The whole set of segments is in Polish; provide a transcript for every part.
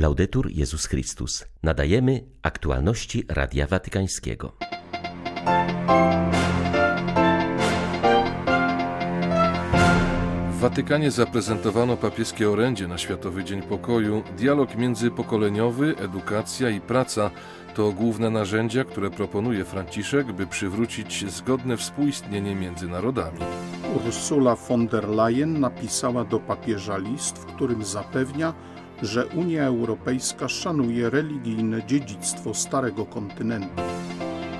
Laudetur Jezus Chrystus. Nadajemy aktualności Radia Watykańskiego. W Watykanie zaprezentowano papieskie orędzie na Światowy Dzień Pokoju. Dialog międzypokoleniowy, edukacja i praca to główne narzędzia, które proponuje Franciszek, by przywrócić zgodne współistnienie między narodami. Ursula von der Leyen napisała do papieża list, w którym zapewnia, że Unia Europejska szanuje religijne dziedzictwo Starego Kontynentu.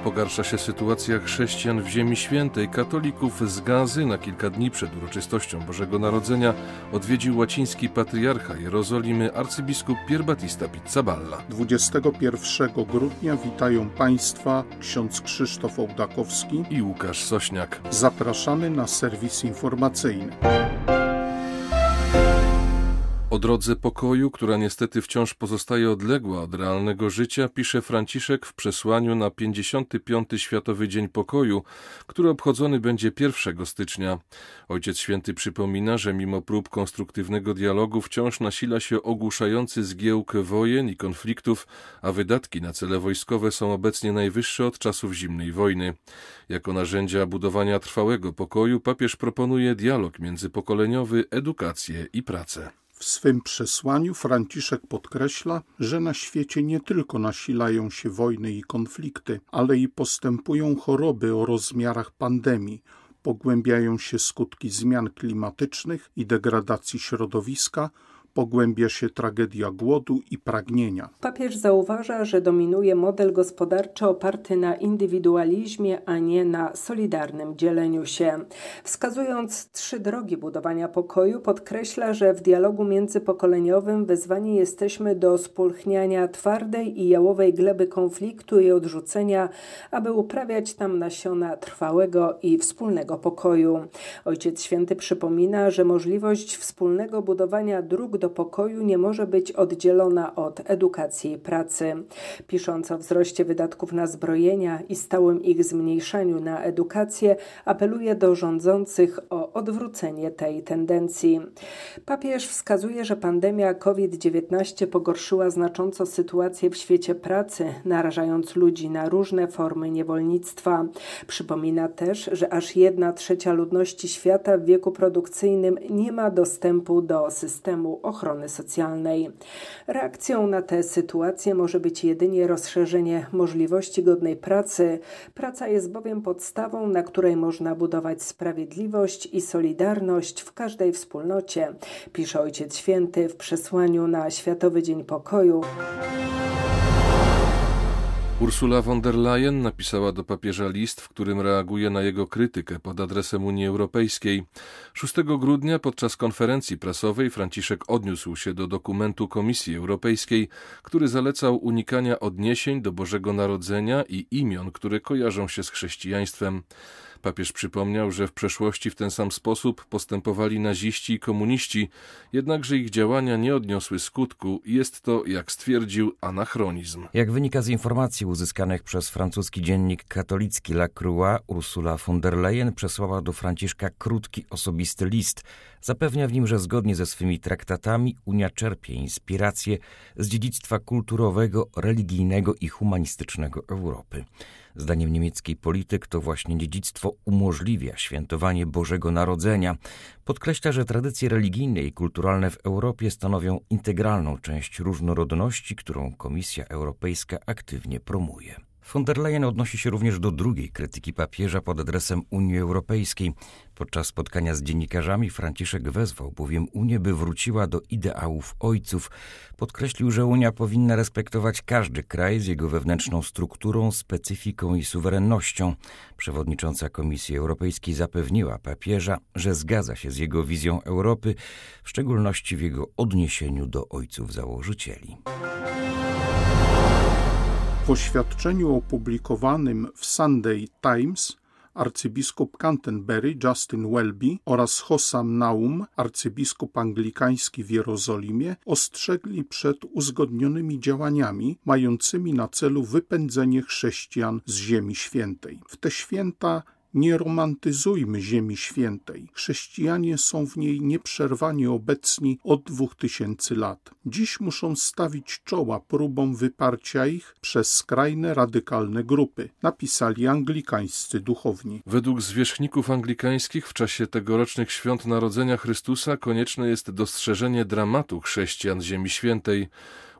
Pogarsza się sytuacja chrześcijan w Ziemi Świętej. Katolików z Gazy na kilka dni przed uroczystością Bożego Narodzenia odwiedził łaciński patriarcha Jerozolimy arcybiskup Pier Battista Pizzaballa. 21 grudnia witają Państwa ksiądz Krzysztof Ołdakowski i Łukasz Sośniak. Zapraszamy na serwis informacyjny. O drodze pokoju, która niestety wciąż pozostaje odległa od realnego życia, pisze Franciszek w przesłaniu na 55. Światowy Dzień Pokoju, który obchodzony będzie 1 stycznia. Ojciec Święty przypomina, że mimo prób konstruktywnego dialogu wciąż nasila się ogłuszający zgiełk wojen i konfliktów, a wydatki na cele wojskowe są obecnie najwyższe od czasów zimnej wojny. Jako narzędzia budowania trwałego pokoju papież proponuje dialog międzypokoleniowy, edukację i pracę. W swym przesłaniu Franciszek podkreśla, że na świecie nie tylko nasilają się wojny i konflikty, ale i postępują choroby o rozmiarach pandemii, pogłębiają się skutki zmian klimatycznych i degradacji środowiska, pogłębia się tragedia głodu i pragnienia. Papież zauważa, że dominuje model gospodarczy oparty na indywidualizmie, a nie na solidarnym dzieleniu się. Wskazując trzy drogi budowania pokoju, podkreśla, że w dialogu międzypokoleniowym wezwani jesteśmy do spulchniania twardej i jałowej gleby konfliktu i odrzucenia, aby uprawiać tam nasiona trwałego i wspólnego pokoju. Ojciec Święty przypomina, że możliwość wspólnego budowania dróg do pokoju nie może być oddzielona od edukacji i pracy. Pisząc o wzroście wydatków na zbrojenia i stałym ich zmniejszaniu na edukację, apeluje do rządzących o odwrócenie tej tendencji. Papież wskazuje, że pandemia COVID-19 pogorszyła znacząco sytuację w świecie pracy, narażając ludzi na różne formy niewolnictwa. Przypomina też, że aż jedna trzecia ludności świata w wieku produkcyjnym nie ma dostępu do systemu ochrony socjalnej. Reakcją na tę sytuację może być jedynie rozszerzenie możliwości godnej pracy. Praca jest bowiem podstawą, na której można budować sprawiedliwość i solidarność w każdej wspólnocie, pisze Ojciec Święty w przesłaniu na Światowy Dzień Pokoju. Ursula von der Leyen napisała do papieża list, w którym reaguje na jego krytykę pod adresem Unii Europejskiej. 6 grudnia podczas konferencji prasowej Franciszek odniósł się do dokumentu Komisji Europejskiej, który zalecał unikania odniesień do Bożego Narodzenia i imion, które kojarzą się z chrześcijaństwem. Papież przypomniał, że w przeszłości w ten sam sposób postępowali naziści i komuniści, jednakże ich działania nie odniosły skutku i jest to, jak stwierdził, anachronizm. Jak wynika z informacji uzyskanych przez francuski dziennik katolicki La Croix, Ursula von der Leyen przesłała do Franciszka krótki osobisty list. Zapewnia w nim, że zgodnie ze swymi traktatami Unia czerpie inspirację z dziedzictwa kulturowego, religijnego i humanistycznego Europy. Zdaniem niemieckiej polityk to właśnie dziedzictwo umożliwia świętowanie Bożego Narodzenia. Podkreśla, że tradycje religijne i kulturalne w Europie stanowią integralną część różnorodności, którą Komisja Europejska aktywnie promuje. Von der Leyen odnosi się również do drugiej krytyki papieża pod adresem Unii Europejskiej. Podczas spotkania z dziennikarzami Franciszek wezwał bowiem Unię, by wróciła do ideałów ojców. Podkreślił, że Unia powinna respektować każdy kraj z jego wewnętrzną strukturą, specyfiką i suwerennością. Przewodnicząca Komisji Europejskiej zapewniła papieża, że zgadza się z jego wizją Europy, w szczególności w jego odniesieniu do ojców założycieli. W oświadczeniu opublikowanym w Sunday Times arcybiskup Canterbury Justin Welby oraz Hossam Naum, arcybiskup anglikański w Jerozolimie, ostrzegli przed uzgodnionymi działaniami mającymi na celu wypędzenie chrześcijan z Ziemi Świętej. W te święta Nie romantyzujmy Ziemi Świętej. Chrześcijanie są w niej nieprzerwanie obecni od dwóch tysięcy lat. Dziś muszą stawić czoła próbom wyparcia ich przez skrajne, radykalne grupy, napisali anglikańscy duchowni. Według zwierzchników anglikańskich w czasie tegorocznych świąt Narodzenia Chrystusa konieczne jest dostrzeżenie dramatu chrześcijan Ziemi Świętej.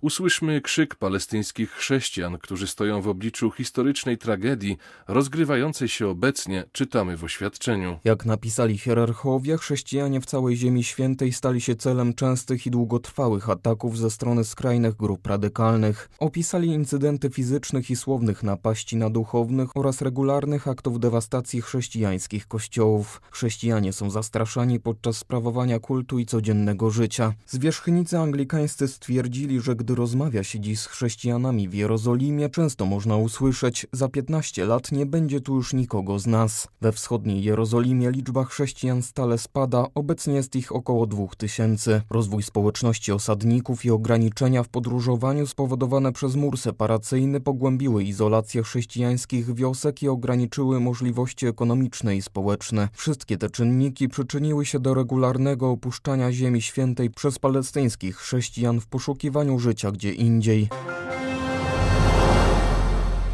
Usłyszmy krzyk palestyńskich chrześcijan, którzy stoją w obliczu historycznej tragedii rozgrywającej się obecnie, czytamy w oświadczeniu. Jak napisali hierarchowie, chrześcijanie w całej Ziemi Świętej stali się celem częstych i długotrwałych ataków ze strony skrajnych grup radykalnych. Opisali incydenty fizycznych i słownych napaści na duchownych oraz regularnych aktów dewastacji chrześcijańskich kościołów. Chrześcijanie są zastraszani podczas sprawowania kultu i codziennego życia. Zwierzchnicy anglikańscy stwierdzili, że gdy rozmawia się dziś z chrześcijanami w Jerozolimie, często można usłyszeć: Za 15 lat nie będzie tu już nikogo z nas. We wschodniej Jerozolimie liczba chrześcijan stale spada, obecnie jest ich około 2000. Rozwój społeczności osadników i ograniczenia w podróżowaniu spowodowane przez mur separacyjny pogłębiły izolację chrześcijańskich wiosek i ograniczyły możliwości ekonomiczne i społeczne. Wszystkie te czynniki przyczyniły się do regularnego opuszczania Ziemi Świętej przez palestyńskich chrześcijan w poszukiwaniu życia życia gdzie indziej.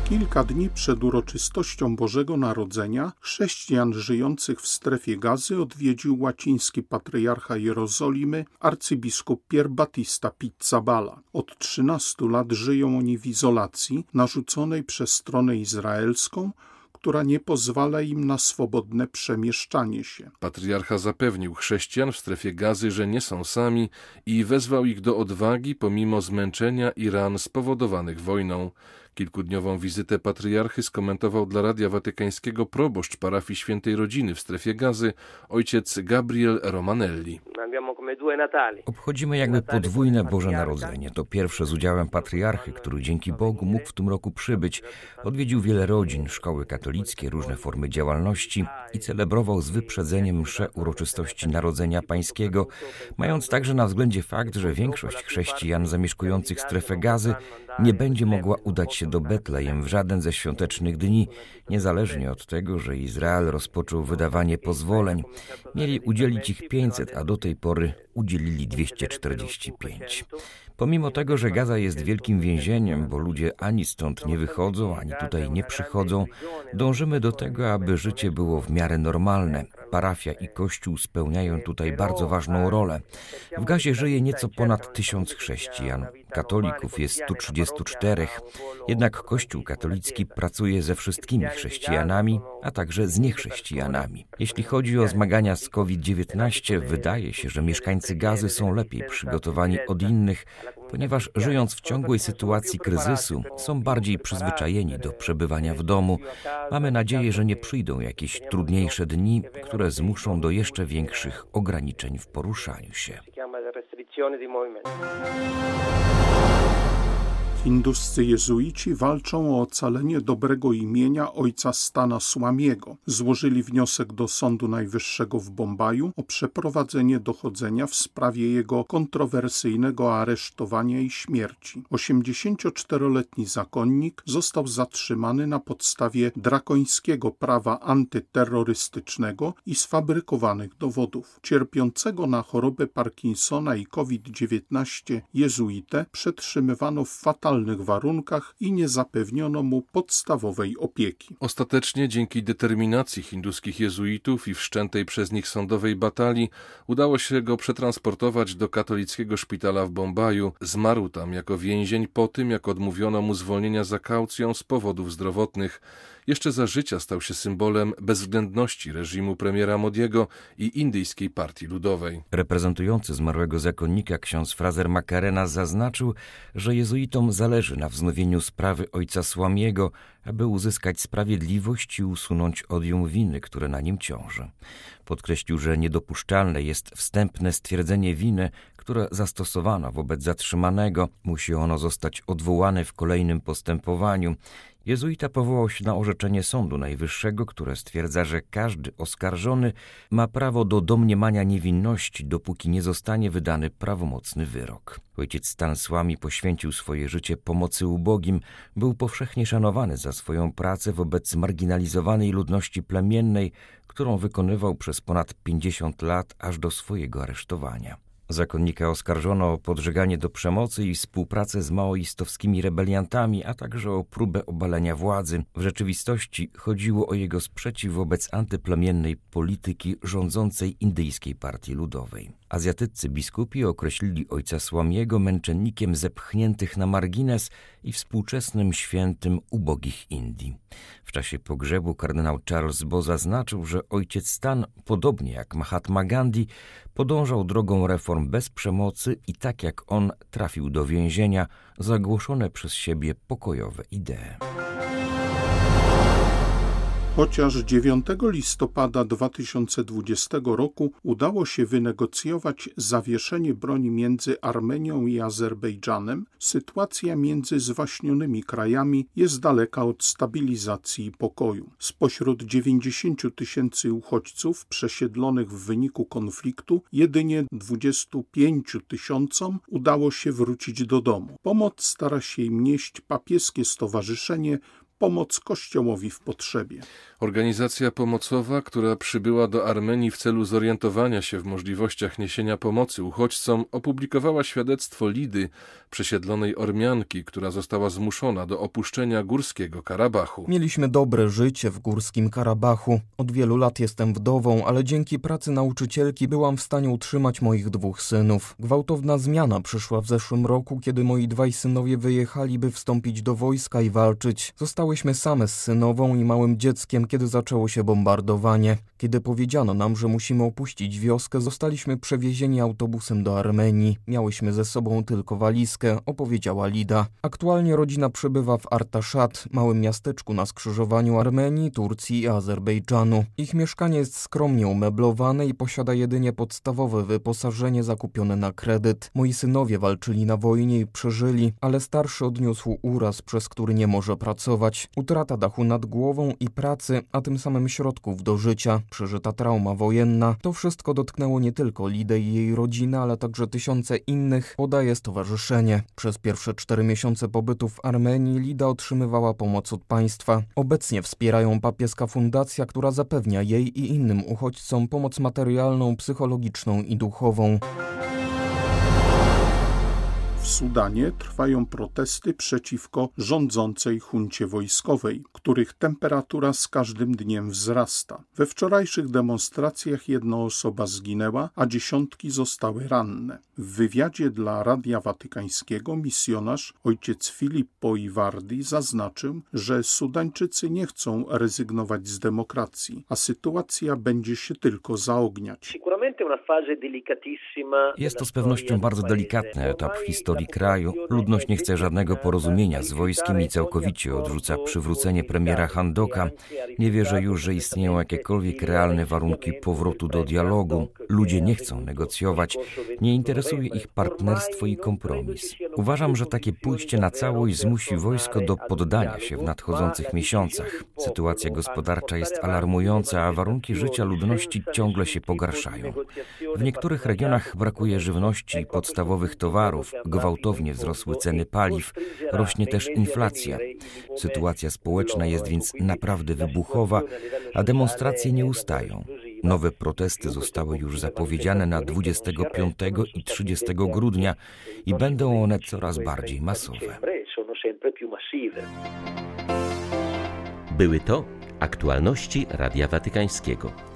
Kilka dni przed uroczystością Bożego Narodzenia chrześcijan żyjących w strefie gazy odwiedził łaciński patriarcha Jerozolimy arcybiskup Pier Battista Pizzabala. Od 13 lat żyją oni w izolacji narzuconej przez stronę izraelską, która nie pozwala im na swobodne przemieszczanie się. Patriarcha zapewnił chrześcijan w strefie gazy, że nie są sami i wezwał ich do odwagi pomimo zmęczenia i ran spowodowanych wojną. Kilkudniową wizytę patriarchy skomentował dla Radia Watykańskiego proboszcz parafii Świętej Rodziny w strefie gazy, ojciec Gabriel Romanelli. Obchodzimy jakby podwójne Boże Narodzenie. To pierwsze z udziałem patriarchy, który dzięki Bogu mógł w tym roku przybyć. Odwiedził wiele rodzin, szkoły katolickie, różne formy działalności i celebrował z wyprzedzeniem msze uroczystości Narodzenia Pańskiego, mając także na względzie fakt, że większość chrześcijan zamieszkujących strefę gazy nie będzie mogła udać się do Betlejem w żaden ze świątecznych dni, niezależnie od tego, że Izrael rozpoczął wydawanie pozwoleń. Mieli udzielić ich 500, a do tej pory udzielili 245. Pomimo tego, że Gaza jest wielkim więzieniem, bo ludzie ani stąd nie wychodzą, ani tutaj nie przychodzą, dążymy do tego, aby życie było w miarę normalne. Parafia i kościół spełniają tutaj bardzo ważną rolę. W Gazie żyje nieco ponad tysiąc chrześcijan. Katolików jest 134, jednak Kościół katolicki pracuje ze wszystkimi chrześcijanami, a także z niechrześcijanami. Jeśli chodzi o zmagania z COVID-19, wydaje się, że mieszkańcy Gazy są lepiej przygotowani od innych, ponieważ żyjąc w ciągłej sytuacji kryzysu, są bardziej przyzwyczajeni do przebywania w domu. Mamy nadzieję, że nie przyjdą jakieś trudniejsze dni, które zmuszą do jeszcze większych ograniczeń w poruszaniu się. Hinduscy jezuici walczą o ocalenie dobrego imienia ojca Stana Słamiego. Złożyli wniosek do Sądu Najwyższego w Bombaju o przeprowadzenie dochodzenia w sprawie jego kontrowersyjnego aresztowania i śmierci. 84-letni zakonnik został zatrzymany na podstawie drakońskiego prawa antyterrorystycznego i sfabrykowanych dowodów. Cierpiącego na chorobę Parkinsona i COVID-19 jezuitę przetrzymywano w fatalnym warunkach i nie zapewniono mu podstawowej opieki. Ostatecznie dzięki determinacji hinduskich jezuitów i wszczętej przez nich sądowej batalii udało się go przetransportować do katolickiego szpitala w Bombaju. Zmarł tam jako więzień po tym, jak odmówiono mu zwolnienia za kaucją z powodów zdrowotnych. Jeszcze za życia stał się symbolem bezwzględności reżimu premiera Modiego i indyjskiej partii ludowej. Reprezentujący zmarłego zakonnika ksiądz Frazer Macarena zaznaczył, że jezuitom zależy na wznowieniu sprawy ojca Słamiego, aby uzyskać sprawiedliwość i usunąć odium winy, które na nim ciąży. Podkreślił, że niedopuszczalne jest wstępne stwierdzenie winy, które zastosowano wobec zatrzymanego. Musi ono zostać odwołane w kolejnym postępowaniu Jezuita powołał się na orzeczenie Sądu Najwyższego, które stwierdza, że każdy oskarżony ma prawo do domniemania niewinności, dopóki nie zostanie wydany prawomocny wyrok. Ojciec Stansłami poświęcił swoje życie pomocy ubogim, był powszechnie szanowany za swoją pracę wobec marginalizowanej ludności plemiennej, którą wykonywał przez ponad 50 lat aż do swojego aresztowania. Zakonnika oskarżono o podżeganie do przemocy i współpracę z maoistowskimi rebeliantami, a także o próbę obalenia władzy. W rzeczywistości chodziło o jego sprzeciw wobec antyplemiennej polityki rządzącej indyjskiej partii ludowej. Azjatyccy biskupi określili ojca Słamiego męczennikiem zepchniętych na margines i współczesnym świętym ubogich Indii. W czasie pogrzebu kardynał Charles Bo zaznaczył, że ojciec Stan, podobnie jak Mahatma Gandhi, podążał drogą reform bez przemocy i tak jak on trafił do więzienia za głoszone przez siebie pokojowe idee. Chociaż 9 listopada 2020 roku udało się wynegocjować zawieszenie broni między Armenią i Azerbejdżanem, sytuacja między zwaśnionymi krajami jest daleka od stabilizacji i pokoju. Spośród 90 tysięcy uchodźców przesiedlonych w wyniku konfliktu, jedynie 25 tysiącom udało się wrócić do domu. Pomoc stara się im nieść papieskie stowarzyszenie pomoc Kościołowi w potrzebie. Organizacja pomocowa, która przybyła do Armenii w celu zorientowania się w możliwościach niesienia pomocy uchodźcom, opublikowała świadectwo Lidy, przesiedlonej Ormianki, która została zmuszona do opuszczenia górskiego Karabachu. Mieliśmy dobre życie w górskim Karabachu. Od wielu lat jestem wdową, ale dzięki pracy nauczycielki byłam w stanie utrzymać moich dwóch synów. Gwałtowna zmiana przyszła w zeszłym roku, kiedy moi dwaj synowie wyjechali, by wstąpić do wojska i walczyć. Zostałyśmy same z synową i małym dzieckiem, kiedy zaczęło się bombardowanie. Kiedy powiedziano nam, że musimy opuścić wioskę, zostaliśmy przewiezieni autobusem do Armenii. Miałyśmy ze sobą tylko walizkę, opowiedziała Lida. Aktualnie rodzina przebywa w Artaszat, małym miasteczku na skrzyżowaniu Armenii, Turcji i Azerbejdżanu. Ich mieszkanie jest skromnie umeblowane i posiada jedynie podstawowe wyposażenie zakupione na kredyt. Moi synowie walczyli na wojnie i przeżyli, ale starszy odniósł uraz, przez który nie może pracować. Utrata dachu nad głową i pracy, a tym samym środków do życia, przeżyta trauma wojenna, to wszystko dotknęło nie tylko Lidę i jej rodzinę, ale także tysiące innych, podaje stowarzyszenie. Przez pierwsze cztery miesiące pobytu w Armenii Lida otrzymywała pomoc od państwa. Obecnie wspierają papieska fundacja, która zapewnia jej i innym uchodźcom pomoc materialną, psychologiczną i duchową. W Sudanie trwają protesty przeciwko rządzącej huncie wojskowej, których temperatura z każdym dniem wzrasta. We wczorajszych demonstracjach jedna osoba zginęła, a dziesiątki zostały ranne. W wywiadzie dla Radia Watykańskiego misjonarz ojciec Filippo Iwardi zaznaczył, że Sudańczycy nie chcą rezygnować z demokracji, a sytuacja będzie się tylko zaogniać. Jest to z pewnością bardzo delikatny etap w historii kraju. Ludność nie chce żadnego porozumienia z wojskiem i całkowicie odrzuca przywrócenie premiera Handoka. Nie wierzę już, że istnieją jakiekolwiek realne warunki powrotu do dialogu. Ludzie nie chcą negocjować, nie interesuje ich partnerstwo i kompromis. Uważam, że takie pójście na całość zmusi wojsko do poddania się w nadchodzących miesiącach. Sytuacja gospodarcza jest alarmująca, a warunki życia ludności ciągle się pogarszają. W niektórych regionach brakuje żywności podstawowych towarów, gwałtownie wzrosły ceny paliw, rośnie też inflacja. Sytuacja społeczna jest więc naprawdę wybuchowa, a demonstracje nie ustają. Nowe protesty zostały już zapowiedziane na 25 i 30 grudnia i będą one coraz bardziej masowe. Były to aktualności Radia Watykańskiego.